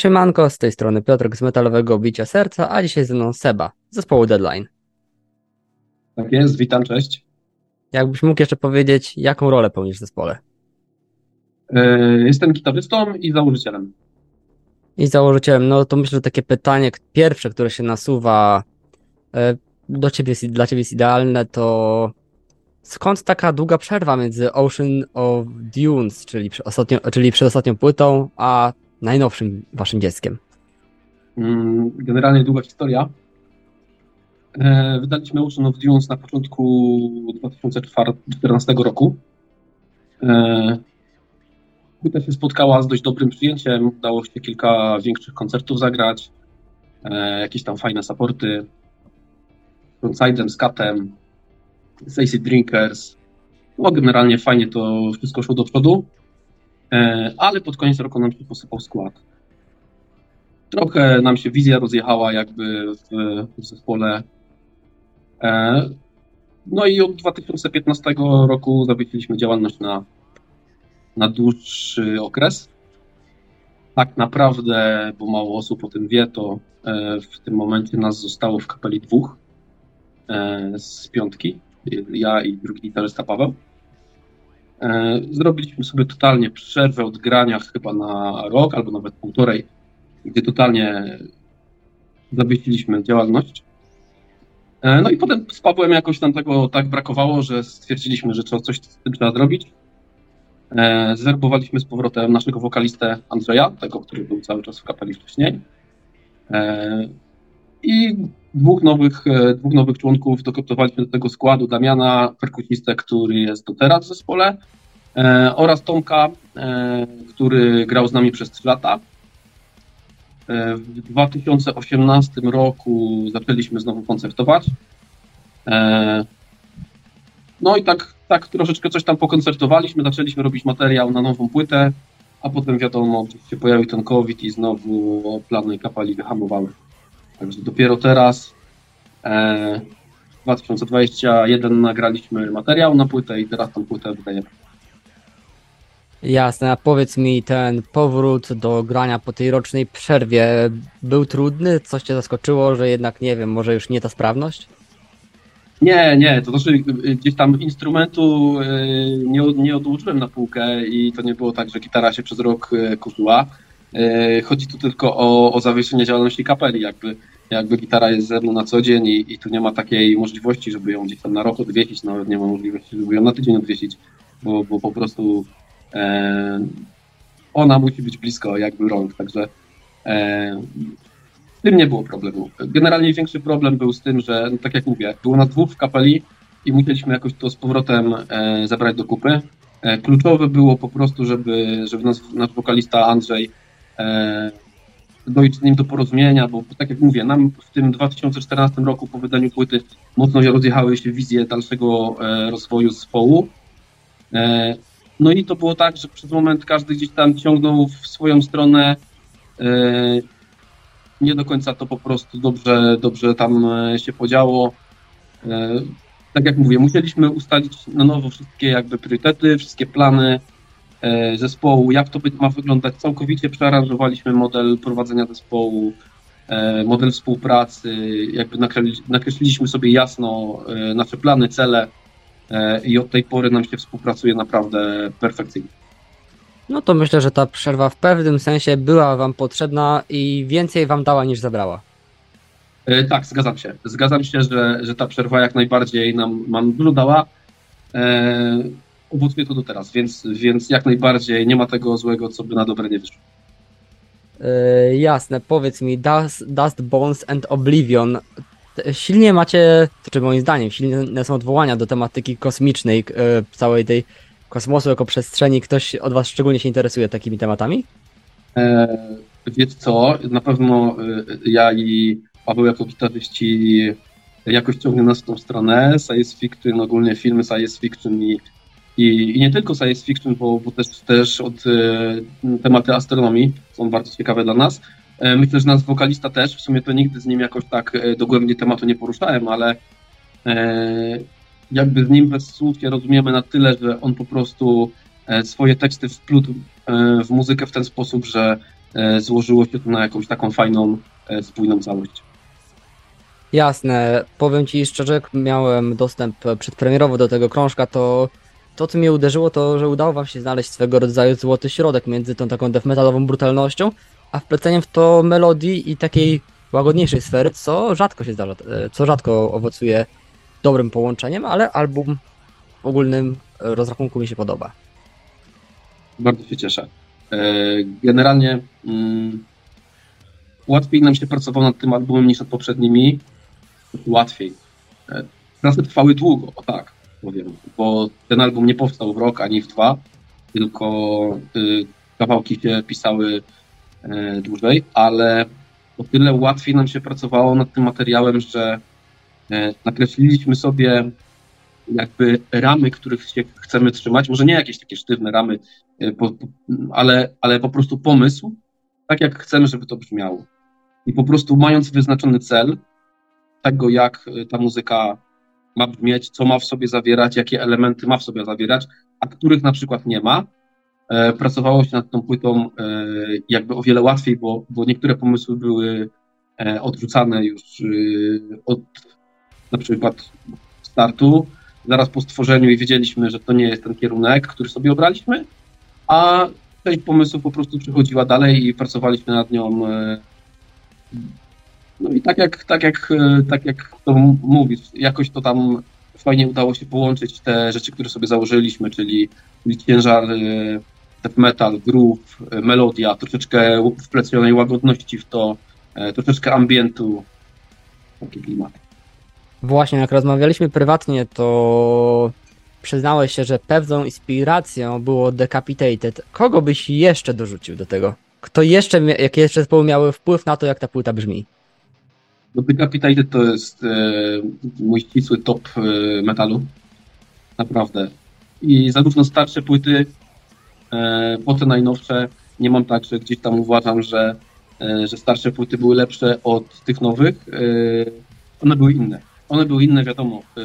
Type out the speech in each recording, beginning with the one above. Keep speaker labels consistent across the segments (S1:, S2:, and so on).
S1: Siemanko, z tej strony Piotrek z Metalowego Bicia Serca, a dzisiaj ze mną Seba z zespołu Deadline.
S2: Tak jest, witam, cześć.
S1: Jakbyś mógł jeszcze powiedzieć, jaką rolę pełnisz w zespole?
S2: Yy, jestem gitarzystą i założycielem.
S1: I założycielem, no to myślę, że takie pytanie pierwsze, które się nasuwa e, do ciebie, dla ciebie jest idealne, to skąd taka długa przerwa między Ocean of Dunes, czyli, ostatnio, czyli przed ostatnią płytą, a najnowszym waszym dzieckiem?
S2: Mm, generalnie długa historia. E, wydaliśmy Ocean of Dunes na początku 2014 roku. E, płyta się spotkała z dość dobrym przyjęciem. Udało się kilka większych koncertów zagrać, e, jakieś tam fajne supporty. Frontsidem, Skatem, Stacy Drinkers. No, generalnie fajnie to wszystko szło do przodu. E, ale pod koniec roku nam się posypał skład. Trochę nam się wizja rozjechała jakby w, w zespole. E, no i od 2015 roku zawiesiliśmy działalność na, na dłuższy okres. Tak naprawdę, bo mało osób o tym wie, to e, w tym momencie nas zostało w kapeli dwóch z piątki. Ja i drugi gitarzysta Paweł. E, zrobiliśmy sobie totalnie przerwę od grania chyba na rok albo nawet półtorej, gdzie totalnie zawiesiliśmy działalność. E, no i potem z Pawłem jakoś nam tego tak brakowało, że stwierdziliśmy, że trzeba coś z tym trzeba zrobić. E, zwerbowaliśmy z powrotem naszego wokalistę Andrzeja, tego, który był cały czas w kapeli wcześniej. I dwóch nowych, dwóch nowych członków dokoptowaliśmy do tego składu. Damiana, perkusistę, który jest do teraz w zespole e, oraz Tomka, e, który grał z nami przez 3 lata. E, w 2018 roku zaczęliśmy znowu koncertować. E, no i tak, tak troszeczkę coś tam pokoncertowaliśmy, zaczęliśmy robić materiał na nową płytę, a potem wiadomo, się pojawił ten COVID i znowu plany kapali wyhamowały. Także dopiero teraz e, 2021 nagraliśmy materiał na płytę i teraz tą płytę wydajemy.
S1: Jasne, a powiedz mi, ten powrót do grania po tej rocznej przerwie był trudny? Coś cię zaskoczyło, że jednak, nie wiem, może już nie ta sprawność?
S2: Nie, nie, to znaczy gdzieś tam instrumentu e, nie, nie odłożyłem na półkę i to nie było tak, że gitara się przez rok e, kurzyła. E, chodzi tu tylko o, o zawieszenie działalności kapeli, jakby, jakby gitara jest ze mną na co dzień i, i tu nie ma takiej możliwości, żeby ją gdzieś tam na rok odwiesić, nawet nie ma możliwości, żeby ją na tydzień odwiesić, bo, bo po prostu e, ona musi być blisko jakby rąk, także e, z tym nie było problemu. Generalnie większy problem był z tym, że, no tak jak mówię, było nas dwóch w kapeli i musieliśmy jakoś to z powrotem e, zebrać do kupy. E, kluczowe było po prostu, żeby, żeby nas, nasz wokalista Andrzej dojść z nim do porozumienia, bo tak jak mówię, nam w tym 2014 roku po wydaniu płyty mocno rozjechały się wizje dalszego e, rozwoju zespołu. E, no i to było tak, że przez moment każdy gdzieś tam ciągnął w swoją stronę. Nie do końca to po prostu dobrze, dobrze tam się podziało. Tak jak mówię, musieliśmy ustalić na nowo wszystkie jakby priorytety, wszystkie plany, E, zespołu, jak to ma wyglądać. Całkowicie przearanżowaliśmy model prowadzenia zespołu, e, model współpracy, jakby nakreśliliśmy sobie jasno e, nasze plany, cele i od tej pory nam się współpracuje naprawdę perfekcyjnie.
S1: No to myślę, że ta przerwa w pewnym sensie była Wam potrzebna i więcej Wam dała niż zabrała.
S2: Tak, zgadzam się. Zgadzam się, że, że ta przerwa jak najbardziej nam, nam dużo dała owocuje to do teraz, więc, więc jak najbardziej nie ma tego złego, co by na dobre nie wyszło.
S1: Yy, jasne, powiedz mi, Dust, Dust Bones and Oblivion. Silnie macie, to czy moim zdaniem, silne są odwołania do tematyki kosmicznej, yy, całej tej kosmosu jako przestrzeni. Ktoś od Was szczególnie się interesuje takimi tematami?
S2: E, co, na pewno e, ja i Paweł jako gitarzyści jakoś ciągnie nas w tą stronę. Science fiction, ogólnie filmy science fiction i i, i nie tylko science fiction, bo, bo też, też od e, tematy astronomii są bardzo ciekawe dla nas. E, myślę, że nasz wokalista też, w sumie to nigdy z nim jakoś tak e, dogłębnie tematu nie poruszałem, ale e, jakby z nim bez słów się rozumiemy na tyle, że on po prostu e, swoje teksty wplótł e, w muzykę w ten sposób, że złożyło się to na jakąś taką fajną, spójną całość.
S1: Jasne, powiem Ci szczerze, miałem dostęp przedpremierowo do tego krążka, to to, co mnie uderzyło, to, że udało Wam się znaleźć swego rodzaju złoty środek między tą taką death metalową brutalnością, a wpleceniem w to melodii i takiej łagodniejszej sfery, co rzadko się zdarza, e, co rzadko owocuje dobrym połączeniem, ale album w ogólnym rozrachunku mi się podoba.
S2: Bardzo się cieszę. E, generalnie mm, łatwiej nam się pracowało nad tym albumem niż nad poprzednimi. Łatwiej. E, prace trwały długo, o tak powiem, bo ten album nie powstał w rok ani w dwa, tylko y, kawałki się pisały y, dłużej, ale o tyle łatwiej nam się pracowało nad tym materiałem, że y, nakreśliliśmy sobie jakby ramy, których się chcemy trzymać, może nie jakieś takie sztywne ramy, y, po, ale, ale po prostu pomysł, tak jak chcemy, żeby to brzmiało. I po prostu mając wyznaczony cel tego, jak y, ta muzyka ma brzmieć, co ma w sobie zawierać, jakie elementy ma w sobie zawierać, a których na przykład nie ma. E, pracowało się nad tą płytą e, jakby o wiele łatwiej, bo, bo niektóre pomysły były e, odrzucane już od na przykład startu, zaraz po stworzeniu i wiedzieliśmy, że to nie jest ten kierunek, który sobie obraliśmy, a część pomysłów po prostu przechodziła dalej i pracowaliśmy nad nią no i tak jak, tak jak, e, tak jak to mówisz, jakoś to tam fajnie udało się połączyć te rzeczy, które sobie założyliśmy, czyli, czyli ciężar e, death metal, groove, e, melodia, troszeczkę wplecionej łagodności w to, troszeczkę ambientu, taki klimat.
S1: Właśnie, jak rozmawialiśmy prywatnie, to przyznałeś się, że pewną inspiracją było Decapitated. Kogo byś jeszcze dorzucił do tego? Kto jeszcze, jakie jeszcze zespoły miały wpływ na to, jak ta płyta brzmi?
S2: No Decapitated to jest e, mój ścisły top e, metalu. Naprawdę. I zarówno starsze płyty, e, po te najnowsze, nie mam tak, że gdzieś tam uważam, że, e, że starsze płyty były lepsze od tych nowych. E, one były inne. One były inne, wiadomo. E,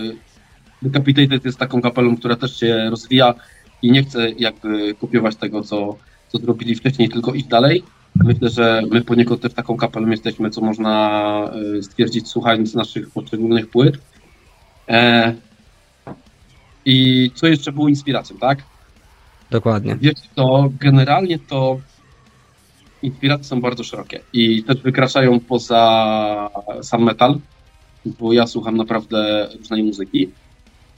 S2: Decapitated jest taką kapelą, która też się rozwija i nie chce jakby kopiować tego, co, co zrobili wcześniej, tylko iść dalej. Myślę, że my poniekąd też taką kapelą jesteśmy, co można e, stwierdzić słuchając naszych poszczególnych płyt. E, I co jeszcze było inspiracją, tak?
S1: Dokładnie.
S2: Wiecie, to generalnie to inspiracje są bardzo szerokie i też wykraczają poza sam metal, bo ja słucham naprawdę różnej muzyki.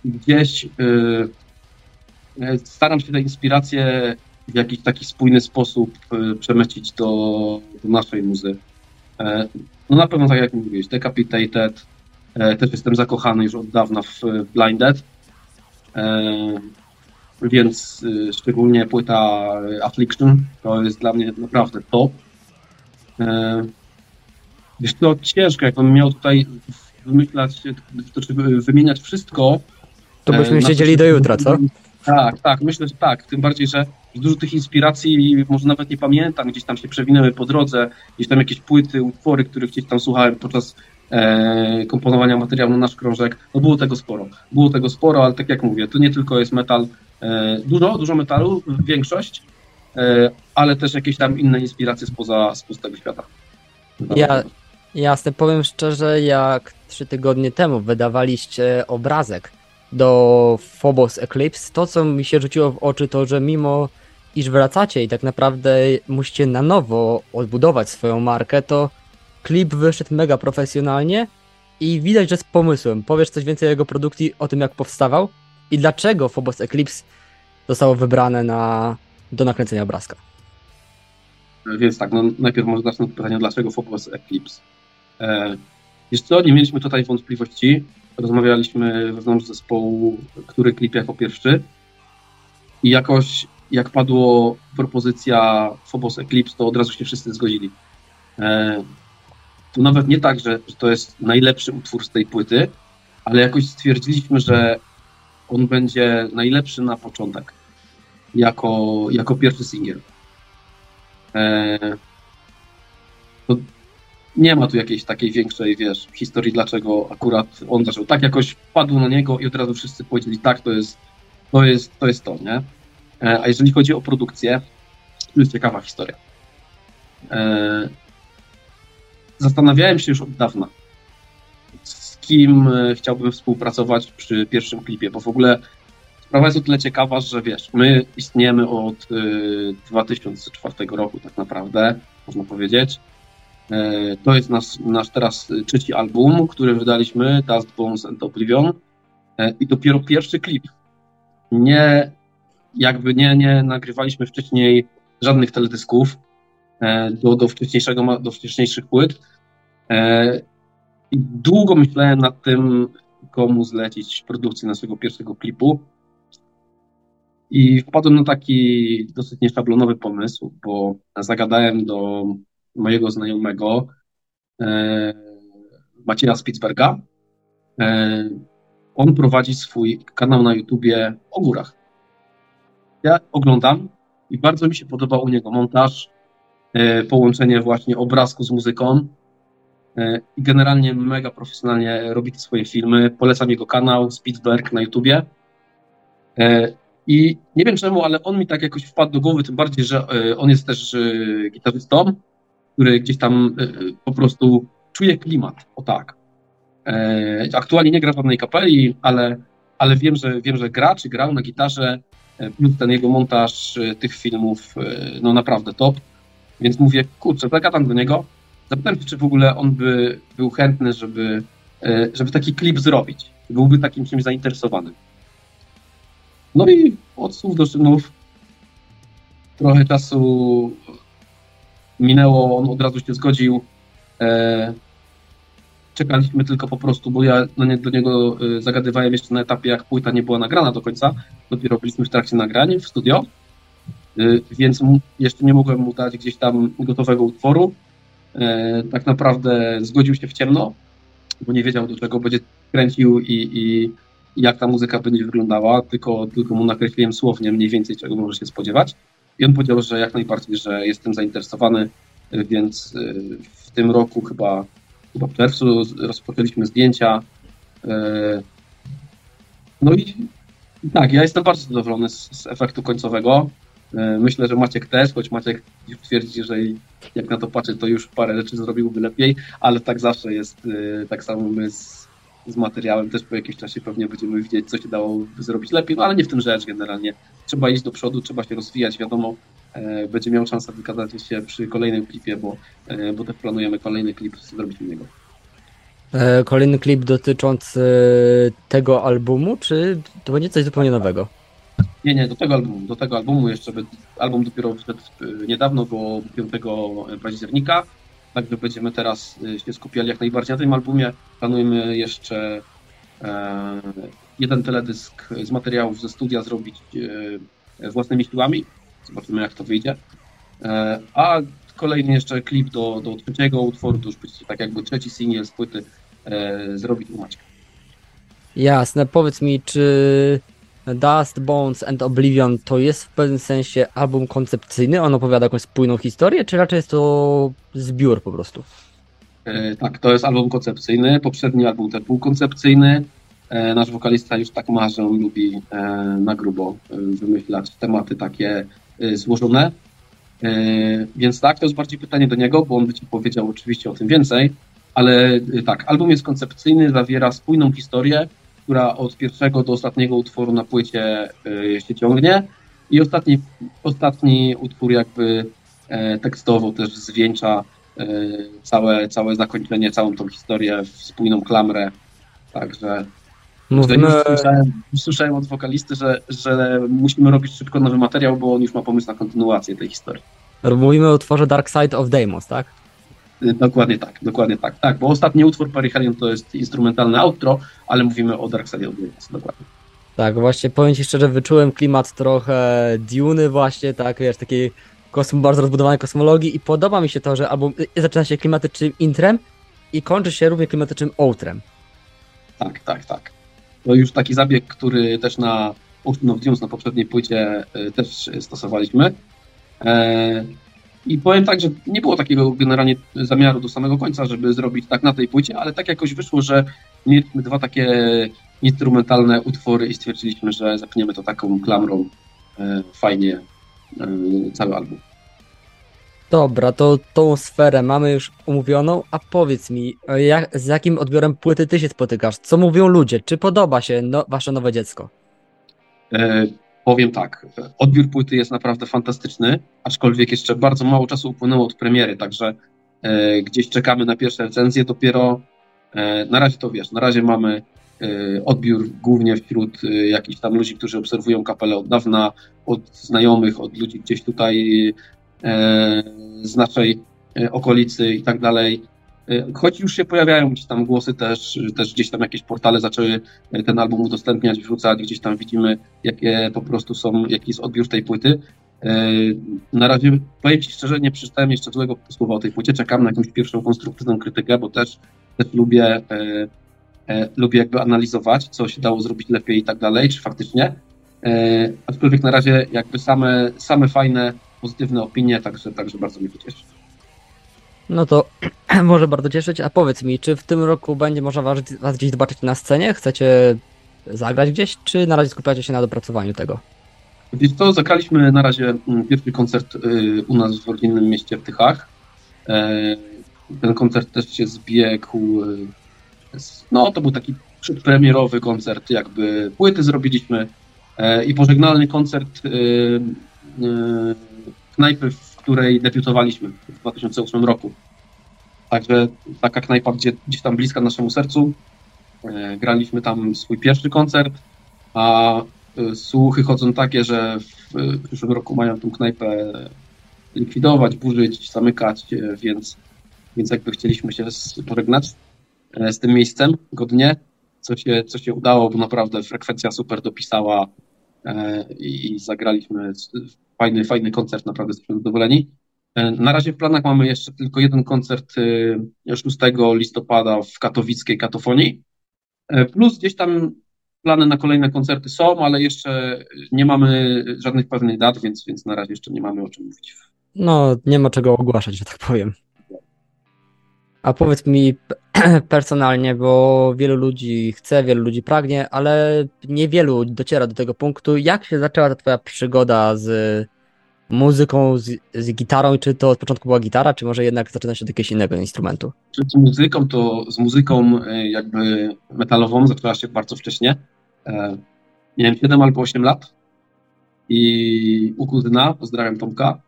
S2: Gdzieś yy, staram się te inspiracje w jakiś taki spójny sposób e, przemycić do, do naszej muzy. E, no na pewno tak jak mówiłeś, Decapitated, e, też jestem zakochany już od dawna w Blinded, więc szczególnie płyta Affliction to jest dla mnie naprawdę top. Wiesz, to ciężko, jakbym miał tutaj wymyślać, to, czy wymieniać wszystko.
S1: To byśmy siedzieli do jutra, co?
S2: Tak, tak, myślę, że tak. Tym bardziej, że dużo tych inspiracji może nawet nie pamiętam, gdzieś tam się przewinęły po drodze, gdzieś tam jakieś płyty, utwory, których gdzieś tam słuchałem podczas e, komponowania materiału na nasz krążek. No było tego sporo. Było tego sporo, ale tak jak mówię, to nie tylko jest metal, e, dużo, dużo metalu, większość, e, ale też jakieś tam inne inspiracje spoza, spoza tego świata.
S1: Ja, jasne, powiem szczerze, jak trzy tygodnie temu wydawaliście obrazek do Phobos Eclipse, to co mi się rzuciło w oczy to, że mimo iż wracacie i tak naprawdę musicie na nowo odbudować swoją markę, to klip wyszedł mega profesjonalnie i widać, że z pomysłem. Powiesz coś więcej o jego produkcji, o tym jak powstawał i dlaczego Phobos Eclipse zostało wybrane na, do nakręcenia obrazka.
S2: Więc tak, no najpierw może zacznę od pytania, dlaczego Phobos Eclipse? E, co, nie mieliśmy tutaj wątpliwości, rozmawialiśmy wewnątrz zespołu, który klip jako pierwszy i jakoś jak padło propozycja Phobos Eclipse, to od razu się wszyscy zgodzili. E, to nawet nie tak, że, że to jest najlepszy utwór z tej płyty, ale jakoś stwierdziliśmy, że on będzie najlepszy na początek, jako, jako pierwszy singiel. E, to nie ma tu jakiejś takiej większej, wiesz, historii, dlaczego akurat on zaczął. Tak jakoś padł na niego i od razu wszyscy powiedzieli, tak, to jest to, jest, to, jest to nie? E, a jeżeli chodzi o produkcję, to jest ciekawa historia. E, zastanawiałem się już od dawna, z kim e, chciałbym współpracować przy pierwszym klipie, bo w ogóle sprawa jest o tyle ciekawa, że wiesz, my istniejemy od 2004 roku tak naprawdę, można powiedzieć. To jest nasz, nasz teraz trzeci album, który wydaliśmy, Dust Bones and Oblivion i dopiero pierwszy klip. Nie, jakby nie, nie nagrywaliśmy wcześniej żadnych teledysków e, do, do, wcześniejszego, do wcześniejszych płyt. E, I długo myślałem nad tym, komu zlecić produkcję naszego pierwszego klipu. I wpadłem na taki dosyć nieszablonowy pomysł, bo zagadałem do mojego znajomego e, Macieja Spitsberga. E, on prowadzi swój kanał na YouTubie o górach. Ja oglądam i bardzo mi się podoba u niego montaż, e, połączenie właśnie obrazku z muzyką i generalnie mega profesjonalnie robi te swoje filmy. Polecam jego kanał Spitsberg na YouTubie. I nie wiem czemu, ale on mi tak jakoś wpadł do głowy, tym bardziej, że on jest też gitarzystą, który gdzieś tam po prostu czuje klimat, o tak. Aktualnie nie gra w żadnej kapeli, ale, ale wiem, że wiem, że gra, czy grał na gitarze plus ten jego montaż e, tych filmów, e, no naprawdę top. Więc mówię, kurczę, zagadam do niego, zapytam się, czy w ogóle on by był chętny, żeby, e, żeby taki klip zrobić. Byłby takim czymś zainteresowany. No i od słów do czynów trochę czasu minęło, on od razu się zgodził czekaliśmy tylko po prostu, bo ja nie, do niego y, zagadywałem jeszcze na etapie, jak płyta nie była nagrana do końca. Dopiero byliśmy w trakcie nagrania w studio, y, więc jeszcze nie mogłem mu dać gdzieś tam gotowego utworu. E, tak naprawdę zgodził się w ciemno, bo nie wiedział, do czego będzie kręcił i, i jak ta muzyka będzie wyglądała, tylko, tylko mu nakreśliłem słownie mniej więcej, czego może się spodziewać. I on powiedział, że jak najbardziej, że jestem zainteresowany, więc y, w tym roku chyba chyba w czerwcu rozpoczęliśmy zdjęcia. E, no i tak, ja jestem bardzo zadowolony z, z efektu końcowego. E, myślę, że Maciek też, choć Maciek twierdzi, że jak na to patrzy, to już parę rzeczy zrobiłby lepiej, ale tak zawsze jest, tak samo my z, z materiałem też po jakimś czasie pewnie będziemy widzieć, co się dało zrobić lepiej, no ale nie w tym rzecz generalnie. Trzeba iść do przodu, trzeba się rozwijać, wiadomo, E, będzie miał szansę wykazać się przy kolejnym klipie, bo, e, bo też planujemy kolejny klip zrobić innego.
S1: E, kolejny klip dotyczący tego albumu, czy to będzie coś zupełnie nowego?
S2: Nie, nie, do tego albumu. Do tego albumu jeszcze album dopiero wszedł niedawno, bo 5 października. Także będziemy teraz się skupiali jak najbardziej na tym albumie. Planujemy jeszcze jeden teledysk z materiałów ze studia zrobić własnymi siłami, Zobaczymy, jak to wyjdzie. E, a kolejny jeszcze klip do, do trzeciego utworu, to już będzie tak jakby trzeci singiel z płyty e, zrobić u Maćka.
S1: Jasne, powiedz mi, czy Dust, Bones and Oblivion to jest w pewnym sensie album koncepcyjny? On opowiada jakąś spójną historię, czy raczej jest to zbiór po prostu?
S2: E, tak, to jest album koncepcyjny. Poprzedni album też był koncepcyjny. E, nasz wokalista już tak ma, on lubi e, na grubo e, wymyślać tematy takie Y, złożone. Y, więc tak, to jest bardziej pytanie do niego, bo on by ci powiedział oczywiście o tym więcej, ale tak, album jest koncepcyjny, zawiera spójną historię, która od pierwszego do ostatniego utworu na płycie się ciągnie i ostatni, ostatni utwór jakby e, tekstowo też zwieńcza całe, całe zakończenie, całą tą historię w spójną klamrę. Także Mówimy... Już słyszałem, słyszałem od wokalisty, że, że musimy robić szybko nowy materiał, bo on już ma pomysł na kontynuację tej historii.
S1: Mówimy o utworze Dark Side of Deimos, tak?
S2: Y, dokładnie tak, dokładnie tak. Tak, bo ostatni utwór Perihelion to jest instrumentalne outro, ale mówimy o Dark Side of Deimos, dokładnie.
S1: Tak, właśnie powiem Ci szczerze, wyczułem klimat trochę Dune właśnie, tak, wiesz, takiej kosm bardzo rozbudowanej kosmologii i podoba mi się to, że album y, zaczyna się klimatycznym intrem i kończy się równie klimatycznym outrem.
S2: Tak, tak, tak. To już taki zabieg, który też na Ocean of Dunes na poprzedniej płycie też stosowaliśmy. E, I powiem tak, że nie było takiego generalnie zamiaru do samego końca, żeby zrobić tak na tej płycie, ale tak jakoś wyszło, że mieliśmy dwa takie instrumentalne utwory i stwierdziliśmy, że zapniemy to taką klamrą e, fajnie cały album.
S1: Dobra, to tą sferę mamy już umówioną, a powiedz mi, jak, z jakim odbiorem płyty ty się spotykasz? Co mówią ludzie? Czy podoba się no, wasze nowe dziecko?
S2: E, powiem tak, odbiór płyty jest naprawdę fantastyczny, aczkolwiek jeszcze bardzo mało czasu upłynęło od premiery, także e, gdzieś czekamy na pierwsze recenzje, dopiero e, na razie to wiesz, na razie mamy e, odbiór głównie wśród e, jakichś tam ludzi, którzy obserwują kapelę od dawna, od znajomych, od ludzi gdzieś tutaj e, z naszej e, okolicy i tak dalej. E, choć już się pojawiają gdzieś tam głosy też, też gdzieś tam jakieś portale zaczęły ten album udostępniać, wrzucać, gdzieś tam widzimy, jakie po prostu są, jaki jest odbiór tej płyty. Na razie, powiem Ci szczerze, nie przeczytałem jeszcze złego słowa o tej płycie, czekam na jakąś pierwszą konstruktywną krytykę, bo też, też lubię, e, e, lubię jakby analizować, co się dało zrobić lepiej i tak dalej, czy faktycznie. E, aczkolwiek na razie jakby same, same fajne pozytywne opinie, także, także bardzo mnie to cieszy.
S1: No to może bardzo cieszyć. A powiedz mi, czy w tym roku będzie można was, was gdzieś zobaczyć na scenie? Chcecie zagrać gdzieś, czy na razie skupiacie się na dopracowaniu tego?
S2: Wiesz co, zagraliśmy na razie mm, pierwszy koncert y, u nas w rodzinnym mieście w Tychach. E, ten koncert też się zbiegł. Y, no, to był taki przedpremierowy koncert, jakby płyty zrobiliśmy e, i pożegnalny koncert y, knajpy, w której debiutowaliśmy w 2008 roku. Także taka knajpa gdzie, gdzieś tam bliska naszemu sercu. E, graliśmy tam swój pierwszy koncert, a e, słuchy chodzą takie, że w przyszłym roku mają tą knajpę likwidować, burzyć, zamykać, e, więc, więc jakby chcieliśmy się pożegnać z tym miejscem godnie, co się, co się udało, bo naprawdę frekwencja super dopisała i zagraliśmy fajny, fajny koncert, naprawdę jesteśmy zadowoleni. E, na razie w planach mamy jeszcze tylko jeden koncert 6 e, listopada w katowickiej katofonii. E, plus gdzieś tam plany na kolejne koncerty są, ale jeszcze nie mamy żadnych pewnych dat, więc, więc na razie jeszcze nie mamy o czym mówić.
S1: No, nie ma czego ogłaszać, że tak powiem. A powiedz mi personalnie, bo wielu ludzi chce, wielu ludzi pragnie, ale niewielu dociera do tego punktu. Jak się zaczęła ta twoja przygoda z muzyką, z, z gitarą? Czy to od początku była gitara, czy może jednak zaczyna się od jakiegoś innego instrumentu?
S2: Z muzyką to z muzyką e, jakby metalową zaczęła się bardzo wcześnie. E, miałem 7 albo 8 lat i u kuzyna, pozdrawiam Tomka,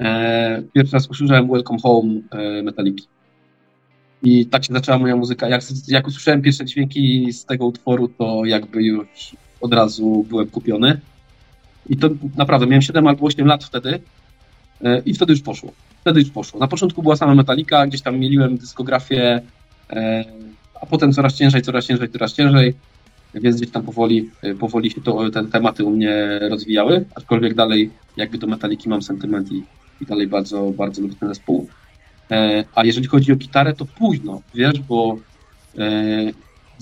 S2: e, pierwszy raz usłyszałem Welcome Home Metaliki. I tak się zaczęła moja muzyka. Jak, jak usłyszałem pierwsze dźwięki z tego utworu, to jakby już od razu byłem kupiony. I to naprawdę, miałem 7 albo 8 lat wtedy e, i wtedy już poszło. Wtedy już poszło. Na początku była sama Metallica, gdzieś tam mieliłem dyskografię, e, a potem coraz ciężej, coraz ciężej, coraz ciężej, więc gdzieś tam powoli, e, powoli się to, te tematy u mnie rozwijały, aczkolwiek dalej jakby do Metaliki mam sentyment i, i dalej bardzo, bardzo lubię ten zespół. A jeżeli chodzi o gitarę, to późno, wiesz, bo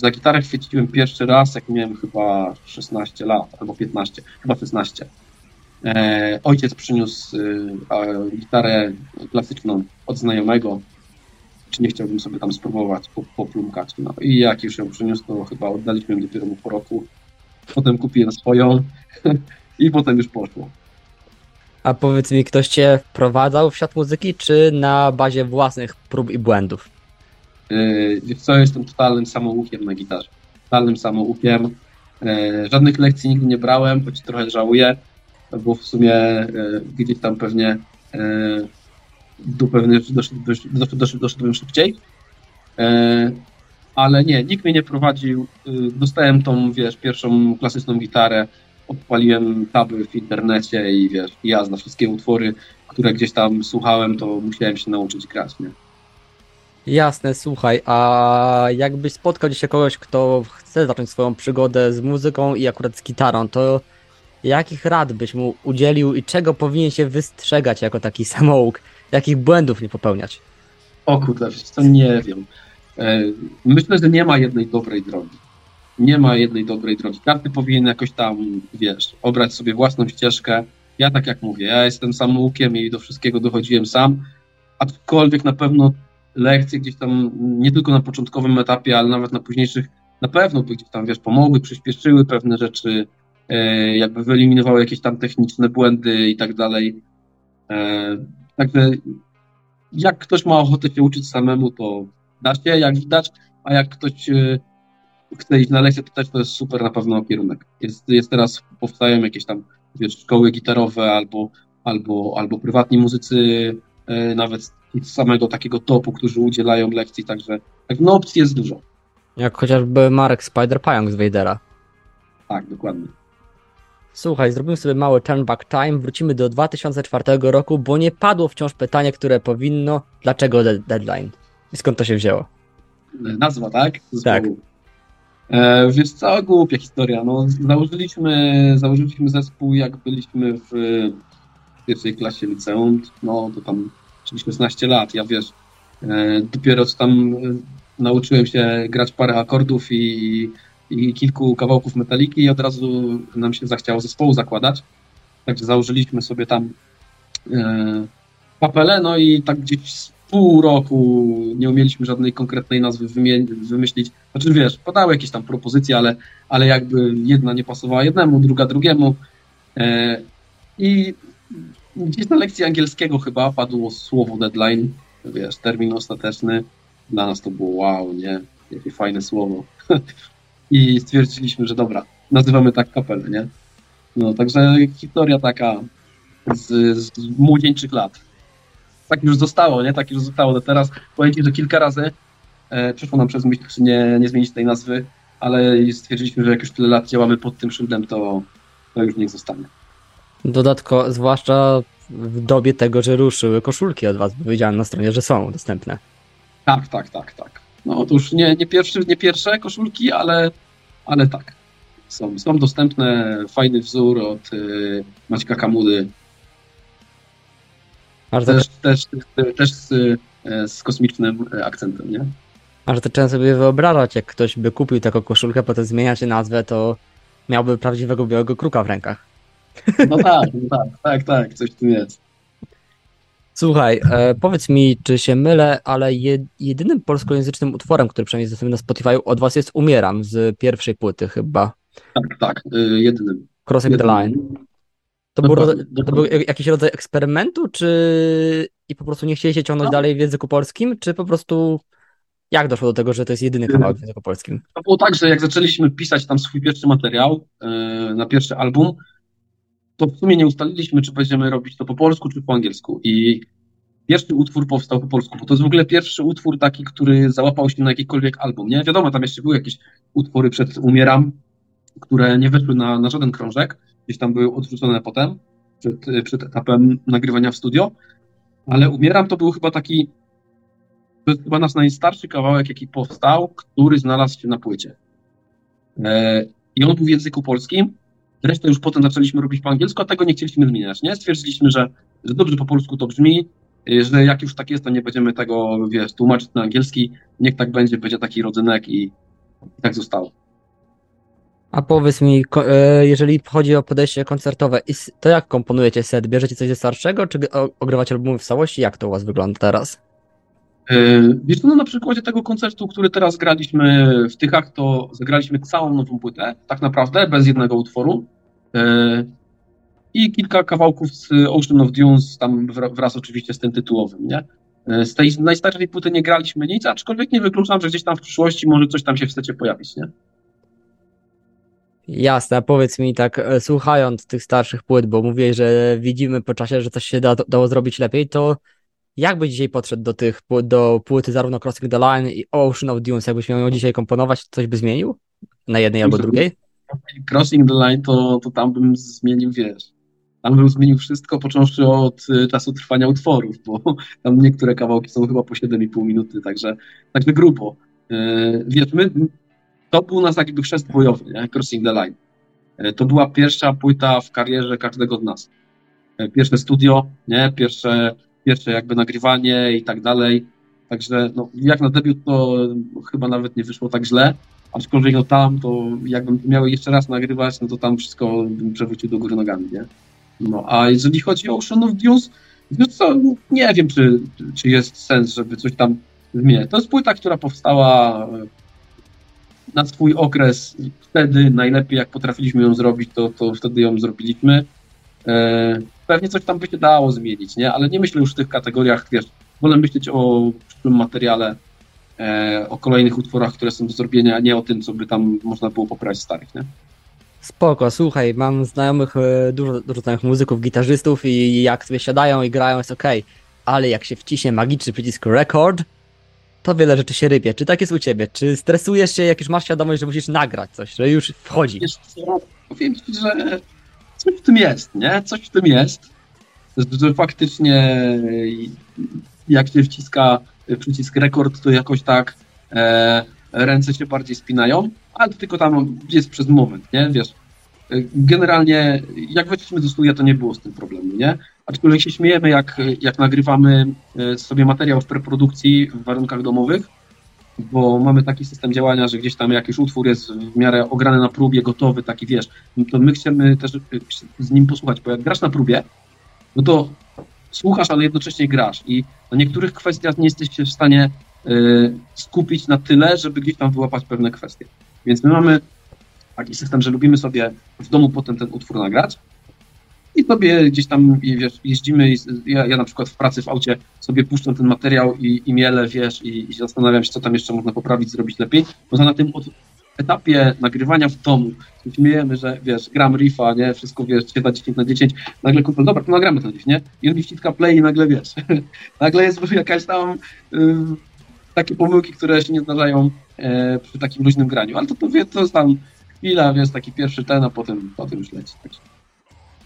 S2: za gitarę chwyciłem pierwszy raz, jak miałem chyba 16 lat, albo 15, chyba 16. E, ojciec przyniósł gitarę klasyczną od znajomego, czy nie chciałbym sobie tam spróbować poplumkać. No i jak już ją przyniósł, to chyba oddaliśmy ją dopiero mu po roku. Potem kupiłem swoją i potem już poszło.
S1: A powiedz mi, ktoś cię wprowadzał w świat muzyki, czy na bazie własnych prób i błędów?
S2: Yy, wiesz co, jestem totalnym samoukiem na gitarze. Totalnym samoukiem. Yy, żadnych lekcji nigdy nie brałem, choć trochę żałuję, bo w sumie yy, gdzieś tam pewnie do pewnych doszedłbym, doszedłbym, doszedłbym szybciej. Ale nie, nikt mnie nie prowadził. Dostałem tą, wiesz, pierwszą klasyczną gitarę odpaliłem taby w internecie i wiesz, ja na wszystkie utwory, które gdzieś tam słuchałem, to musiałem się nauczyć grać, nie?
S1: Jasne, słuchaj, a jakbyś spotkał dzisiaj kogoś, kto chce zacząć swoją przygodę z muzyką i akurat z gitarą, to jakich rad byś mu udzielił i czego powinien się wystrzegać jako taki samouk? Jakich błędów nie popełniać?
S2: O kurde, to nie wiem. E, myślę, że nie ma jednej dobrej drogi nie ma jednej dobrej drogi. Każdy powinien jakoś tam, wiesz, obrać sobie własną ścieżkę. Ja tak jak mówię, ja jestem samoukiem i do wszystkiego dochodziłem sam, aczkolwiek na pewno lekcje gdzieś tam, nie tylko na początkowym etapie, ale nawet na późniejszych, na pewno by gdzieś tam, wiesz, pomogły, przyspieszyły pewne rzeczy, e, jakby wyeliminowały jakieś tam techniczne błędy i tak dalej. E, Także jak ktoś ma ochotę się uczyć samemu, to da się, jak widać, a jak ktoś e, chce iść na lekcję, to też to jest super na pewno kierunek. Jest, jest teraz, powstają jakieś tam wiesz, szkoły gitarowe albo, albo, albo prywatni muzycy, nawet samego takiego topu, którzy udzielają lekcji, także tak, no opcji jest dużo.
S1: Jak chociażby Marek Spider-Pająk z Vadera.
S2: Tak, dokładnie.
S1: Słuchaj, zrobimy sobie mały turn back time, wrócimy do 2004 roku, bo nie padło wciąż pytanie, które powinno, dlaczego deadline? I skąd to się wzięło?
S2: Nazwa, tak?
S1: Zespołu. Tak.
S2: E, wiesz co, głupia historia. No, założyliśmy, założyliśmy zespół, jak byliśmy w pierwszej klasie liceum, no to tam 16 lat, ja wiesz, e, dopiero co tam e, nauczyłem się grać parę akordów i, i kilku kawałków metaliki i od razu nam się zachciało zespołu zakładać. Także założyliśmy sobie tam e, papelę, no i tak gdzieś z pół roku nie umieliśmy żadnej konkretnej nazwy wymyślić. Znaczy wiesz, padały jakieś tam propozycje, ale, ale jakby jedna nie pasowała jednemu, druga drugiemu. E, I gdzieś na lekcji angielskiego chyba padło słowo deadline, wiesz, termin ostateczny. Dla nas to było wow, nie? Jakie fajne słowo. I stwierdziliśmy, że dobra, nazywamy tak kapelę, nie? No, także historia taka z, z młodzieńczych lat. Tak już zostało, nie? Tak już zostało do teraz. Powiem Ci, że kilka razy e, przyszło nam przez myśl, czy nie, nie zmienić tej nazwy, ale stwierdziliśmy, że jak już tyle lat działamy pod tym szyldem, to, to już niech zostanie.
S1: Dodatko, zwłaszcza w dobie tego, że ruszyły koszulki od was, bo widziałem na stronie, że są dostępne.
S2: Tak, tak, tak, tak. No już nie, nie, pierwszy, nie pierwsze koszulki, ale, ale tak. Są, są dostępne, fajny wzór od y, Maćka Kamudy. Też, też, też, też z, y, z kosmicznym akcentem, nie?
S1: A że to trzeba sobie wyobrażać, jak ktoś by kupił taką koszulkę, potem zmieniać nazwę, to miałby prawdziwego białego kruka w rękach.
S2: No tak, no tak, tak, tak, coś tu jest.
S1: Słuchaj, e, powiedz mi, czy się mylę, ale jedynym polskojęzycznym utworem, który przynajmniej jest dostępny na Spotify od was jest Umieram z pierwszej płyty chyba.
S2: Tak, tak, y, jedynym.
S1: Crossing jedynym. the Line. To, był, to był jakiś rodzaj eksperymentu, czy i po prostu nie chcieliście ciągnąć no. dalej w języku polskim, czy po prostu jak doszło do tego, że to jest jedyny kawałek w języku polskim?
S2: To było tak, że jak zaczęliśmy pisać tam swój pierwszy materiał yy, na pierwszy album, to w sumie nie ustaliliśmy, czy będziemy robić to po polsku, czy po angielsku. I pierwszy utwór powstał po polsku, bo to jest w ogóle pierwszy utwór taki, który załapał się na jakikolwiek album, nie? Wiadomo, tam jeszcze były jakieś utwory przed Umieram, które nie weszły na, na żaden krążek, gdzieś tam były odrzucone potem, przed, przed etapem nagrywania w studio, ale Umieram to był chyba taki, to jest chyba nasz najstarszy kawałek, jaki powstał, który znalazł się na płycie. E, I on był w języku polskim, Resztę już potem zaczęliśmy robić po angielsku, a tego nie chcieliśmy zmieniać, nie? Stwierdziliśmy, że, że dobrze po polsku to brzmi, y, że jak już tak jest, to nie będziemy tego, wiesz, tłumaczyć na angielski, niech tak będzie, będzie taki rodzynek i, i tak zostało.
S1: A powiedz mi, e, jeżeli chodzi o podejście koncertowe, to jak komponujecie set? Bierzecie coś ze starszego, czy ogrywacie albumy w całości? Jak to u was wygląda teraz?
S2: E, wiesz, no na przykładzie tego koncertu, który teraz graliśmy w Tychach, to zagraliśmy całą nową płytę, tak naprawdę, bez jednego utworu. E, I kilka kawałków z Ocean of Dunes, tam wraz oczywiście z tym tytułowym, nie? E, z tej najstarszej płyty nie graliśmy nic, aczkolwiek nie wykluczam, że gdzieś tam w przyszłości może coś tam się chcecie pojawić, nie?
S1: Jasne, powiedz mi tak, słuchając tych starszych płyt, bo mówię, że widzimy po czasie, że coś się da, dało zrobić lepiej, to jakby dzisiaj podszedł do tych, do płyty zarówno Crossing the Line i Ocean of Dunes, jakbyś miał ją dzisiaj komponować, coś by zmienił? Na jednej albo drugiej?
S2: Crossing the Line to, to tam bym zmienił, wiesz, tam bym zmienił wszystko, począwszy od y, czasu trwania utworów, bo tam niektóre kawałki są chyba po 7,5 minuty, także, także grubo. Yy, wiesz, my, to był nas jakby chrzest bojowy, nie? Crossing the Line. Yy, to była pierwsza płyta w karierze każdego z nas. Pierwsze studio, nie? Pierwsze pierwsze jakby nagrywanie i tak dalej. Także no, jak na debiut to chyba nawet nie wyszło tak źle, aczkolwiek no tam to jakbym miał jeszcze raz nagrywać, no to tam wszystko bym przewrócił do góry nogami, nie? No a jeżeli chodzi o Ocean of Dunes, no co, nie wiem, czy, czy jest sens, żeby coś tam zmieniać. To jest płyta, która powstała na swój okres wtedy najlepiej jak potrafiliśmy ją zrobić, to, to wtedy ją zrobiliśmy. E, pewnie coś tam by się dało zmienić, nie? Ale nie myślę już w tych kategoriach, wiesz, wolę myśleć o przyszłym materiale, e, o kolejnych utworach, które są do zrobienia, a nie o tym, co by tam można było poprawić starych, nie?
S1: Spoko, słuchaj, mam znajomych, e, dużo, dużo znajomych muzyków, gitarzystów i jak sobie siadają i grają jest okej, ale jak się wciśnie magiczny przycisk record, to wiele rzeczy się rybie. Czy tak jest u ciebie? Czy stresujesz się, jak już masz świadomość, że musisz nagrać coś, że już wchodzi?
S2: Wiesz co, powiem ci, że coś w tym jest, nie? Coś w tym jest, że, faktycznie jak się wciska przycisk rekord, to jakoś tak e, ręce się bardziej spinają, ale to tylko tam jest przez moment, nie? Wiesz, generalnie jak weszliśmy do studia, to nie było z tym problemu, nie? Aczkolwiek się śmiejemy, jak, jak nagrywamy e, sobie materiał w preprodukcji w warunkach domowych, bo mamy taki system działania, że gdzieś tam jakiś utwór jest w miarę ograny na próbie, gotowy, taki wiesz, to my chcemy też z nim posłuchać, bo jak grasz na próbie, no to słuchasz, ale jednocześnie grasz i na niektórych kwestiach nie jesteś w stanie y, skupić na tyle, żeby gdzieś tam wyłapać pewne kwestie. Więc my mamy taki system, że lubimy sobie w domu potem ten utwór nagrać, i sobie gdzieś tam wiesz, jeździmy, i ja, ja na przykład w pracy w aucie sobie puszczam ten materiał i, i mielę, wiesz, i, i zastanawiam się, co tam jeszcze można poprawić, zrobić lepiej. Poza na tym od etapie nagrywania w domu, śmiejemy, że wiesz, gram riffa, nie, wszystko wiesz, 10 na 10, nagle kumpel, dobra, to nagramy to gdzieś, nie? I on mi wciska play i nagle wiesz, nagle jest jakaś tam y, takie pomyłki, które się nie zdarzają e, przy takim luźnym graniu, ale to, to, to jest tam chwila, wiesz, taki pierwszy ten, a potem, potem już leci.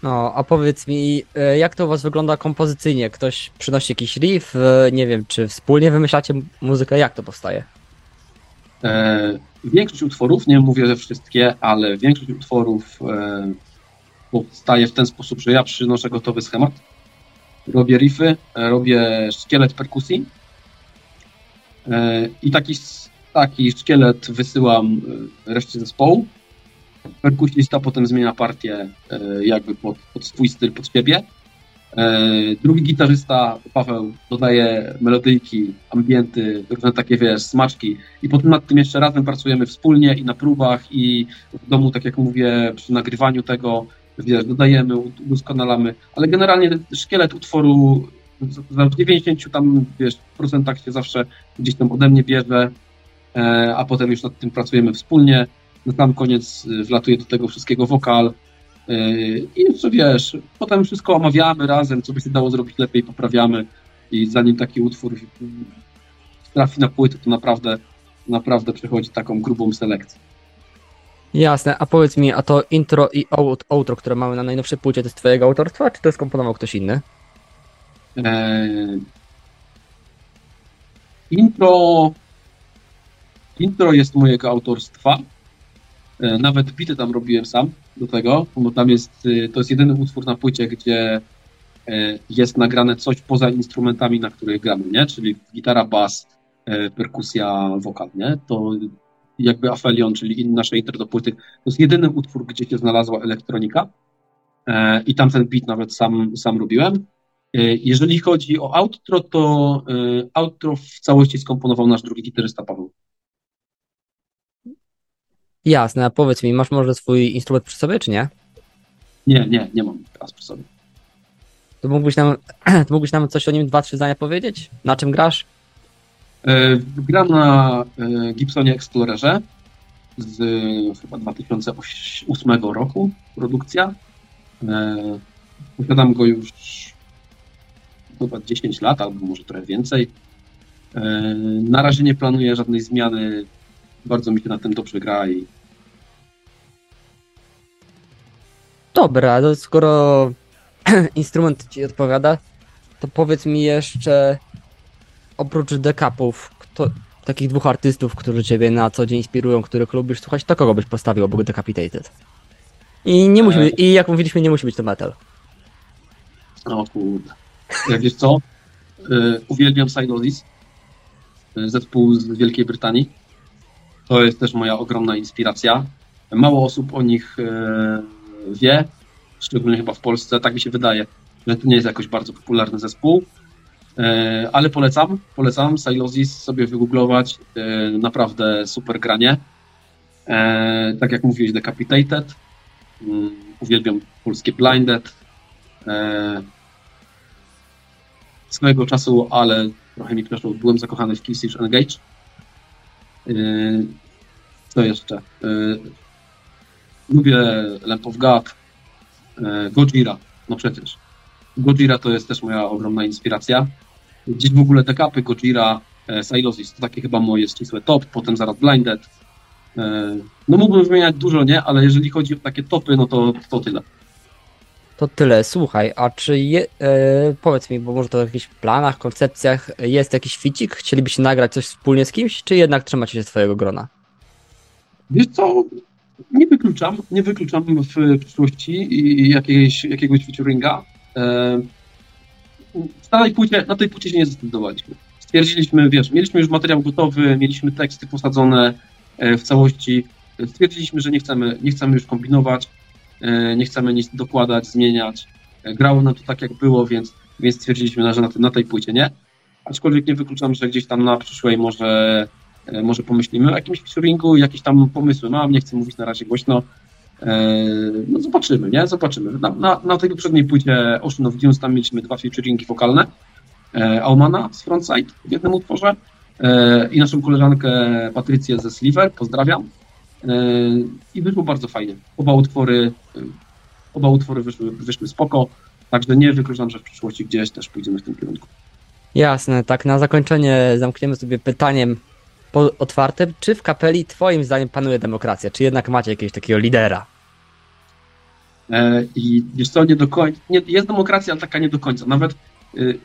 S1: No, a powiedz mi, e, jak to u was wygląda kompozycyjnie? Ktoś przynosi jakiś riff, e, nie wiem, czy wspólnie wymyślacie muzykę, jak to powstaje?
S2: E, większość utworów, nie mówię, że wszystkie, ale większość utworów e, powstaje w ten sposób, że ja przynoszę gotowy schemat, robię riffy, e, robię szkielet perkusji e, i taki, taki szkielet wysyłam reszcie zespołu perkusista potem zmienia partię e, jakby pod, pod swój styl, pod siebie. E, drugi gitarzysta, Paweł, dodaje melodyjki, ambienty, różne takie, wiesz, smaczki. I potem nad tym jeszcze razem pracujemy wspólnie i na próbach i w domu, tak jak mówię, przy nagrywaniu tego, wiesz, dodajemy, udoskonalamy, ale generalnie szkielet utworu w 90 tam, wiesz, procentach się zawsze gdzieś tam ode mnie bierze, e, a potem już nad tym pracujemy wspólnie na sam koniec y, wlatuje do tego wszystkiego wokal. Y, I jeszcze wiesz, potem wszystko omawiamy razem, co by się dało zrobić lepiej, poprawiamy. I zanim taki utwór trafi na płytę, to naprawdę, naprawdę przechodzi taką grubą selekcję.
S1: Jasne, a powiedz mi, a to intro i outro, które mamy na najnowszej płycie, to jest twojego autorstwa, czy to skomponował ktoś inny?
S2: Eee, intro intro jest mojego autorstwa. E, nawet bity tam robiłem sam do tego, bo tam jest, y, to jest jedyny utwór na płycie, gdzie e, jest nagrane coś poza instrumentami, na których gramy, nie? Czyli gitara, bas, e, perkusja, wokal, nie? To jakby Afelion, czyli nasze intro do płyty, to jest jedyny utwór, gdzie się znalazła elektronika i tam ten beat nawet sam, sam robiłem. Jeżeli chodzi o outro, to outro w całości skomponował nasz drugi gitarzysta Paweł.
S1: Jasne, a powiedz mi, masz może swój instrument przy sobie, czy nie?
S2: Nie, nie, nie mam teraz przy sobie.
S1: To mógłbyś nam, to mógłbyś nam coś o nim, dwa, trzy zdania powiedzieć? Na czym grasz?
S2: E, gram na e, Gibsonie Explorerze z e, chyba 2008 roku produkcja. Posiadam go już chyba 10 lat, albo może trochę więcej. Na razie nie planuję żadnej zmiany bardzo mi się na tym dobrze gra i
S1: Dobra, to skoro instrument ci odpowiada, to powiedz mi jeszcze oprócz dekapów, kto, takich dwóch artystów, którzy ciebie na co dzień inspirują, których lubisz słuchać, to kogo byś postawił obok Decapitated? I nie musi być, i jak mówiliśmy, nie musi być to metal.
S2: O kurde. Jak wiesz co? Yy, uwielbiam Synosis, y, zespół z Wielkiej Brytanii. To jest też moja ogromna inspiracja. Mało osób o nich e, wie, szczególnie chyba w Polsce. Tak mi się wydaje, że to nie jest jakoś bardzo popularny zespół. E, ale polecam, polecam Silosis sobie wygooglować. E, naprawdę super granie. Tak jak mówiłeś, Decapitated. Mm, uwielbiam polskie Blinded. E, swojego czasu, ale trochę mi przeszło, byłem zakochany w Killswitch Engage. E, co jeszcze? Lubię Lamp of God, e, Gojira, no przecież. Gojira to jest też moja ogromna inspiracja. Gdzieś w ogóle dekapy Gojira, e, Silosis, to takie chyba moje ścisłe top, potem zaraz Blinded. E, no mógłbym wymieniać dużo, nie? Ale jeżeli chodzi o takie topy, no to, to tyle.
S1: To tyle. Słuchaj, a czy je, e, powiedz mi, bo może to w jakichś planach, koncepcjach jest jakiś ficik? Chcielibyście nagrać coś wspólnie z kimś, czy jednak trzymacie się swojego grona?
S2: Wiesz co, nie wykluczam, nie wykluczam w przyszłości jakiegoś, jakiegoś featuringa. E, na tej, płycie, na tej płycie się nie zdecydowaliśmy. Stwierdziliśmy, wiesz, mieliśmy już materiał gotowy, mieliśmy teksty posadzone e, w całości. Stwierdziliśmy, że nie chcemy, nie chcemy już kombinować, e, nie chcemy nic dokładać, zmieniać. Grało nam to tak, jak było, więc, więc stwierdziliśmy, że na, na tej płycie nie. Aczkolwiek nie wykluczam, że gdzieś tam na przyszłej może E, może pomyślimy o jakimś featuringu, jakieś tam pomysły mam, nie chcę mówić na razie głośno. E, no zobaczymy, nie? Zobaczymy. Na, na, na tej poprzedniej płycie Ocean of Dunes tam mieliśmy dwa featuringi wokalne. E, Aumana z Frontside w jednym utworze i naszą koleżankę Patrycję ze Sliver, pozdrawiam. I wyszło bardzo fajnie. Oba utwory, oba utwory wyszły, wyszły spoko, także nie wykluczam, że w przyszłości gdzieś też pójdziemy w tym kierunku.
S1: Jasne, tak na zakończenie zamkniemy sobie pytaniem, otwartym, czy w kapeli twoim zdaniem panuje demokracja? Czy jednak macie jakiegoś takiego lidera?
S2: E, I wiesz co, nie do końca, jest demokracja, ale taka nie do końca. Nawet y,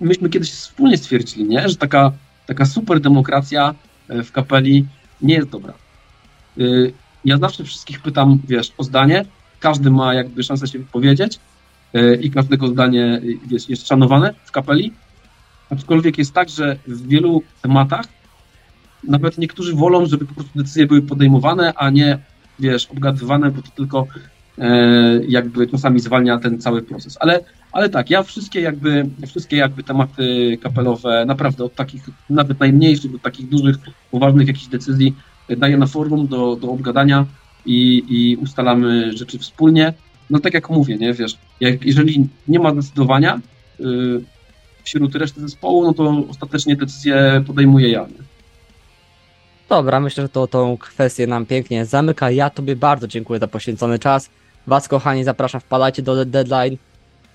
S2: myśmy kiedyś wspólnie stwierdzili, nie, że taka, taka super demokracja e, w kapeli nie jest dobra. Y, ja zawsze wszystkich pytam, wiesz, o zdanie, każdy ma jakby szansę się wypowiedzieć y, i każdego zdanie wiesz, jest szanowane w kapeli, aczkolwiek jest tak, że w wielu tematach nawet niektórzy wolą, żeby po prostu decyzje były podejmowane, a nie, wiesz, obgadywane, bo to tylko e, jakby czasami zwalnia ten cały proces. Ale, ale tak, ja wszystkie jakby, wszystkie jakby tematy kapelowe, naprawdę od takich nawet najmniejszych do takich dużych, poważnych jakichś decyzji daję na forum do, do obgadania i, i ustalamy rzeczy wspólnie. No tak jak mówię, nie, wiesz, jak, jeżeli nie ma zdecydowania y, wśród reszty zespołu, no to ostatecznie decyzję podejmuję ja. Nie?
S1: Dobra, myślę, że to tą kwestię nam pięknie zamyka. Ja Tobie bardzo dziękuję za poświęcony czas. Was, kochani, zapraszam, wpadajcie do Deadline,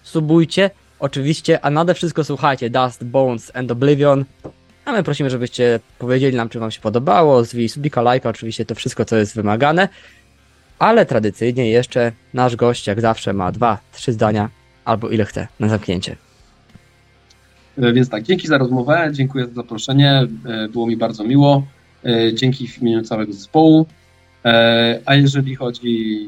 S1: subujcie, oczywiście, a nade wszystko słuchajcie Dust, Bones and Oblivion. A my prosimy, żebyście powiedzieli nam, czy Wam się podobało, zwij subika, lajka, oczywiście to wszystko, co jest wymagane. Ale tradycyjnie jeszcze nasz gość, jak zawsze, ma dwa, trzy zdania, albo ile chce na zamknięcie.
S2: E, więc tak, dzięki za rozmowę, dziękuję za zaproszenie, e, było mi bardzo miło. E, dzięki w imieniu całego zespołu. E, a jeżeli chodzi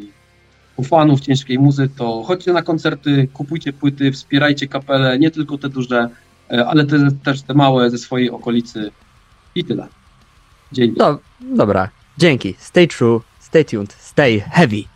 S2: o fanów ciężkiej muzy, to chodźcie na koncerty, kupujcie płyty, wspierajcie kapele, nie tylko te duże, e, ale te, też te małe ze swojej okolicy i tyle. Dzięki.
S1: No, dobra, dzięki. Stay true, stay tuned, stay heavy.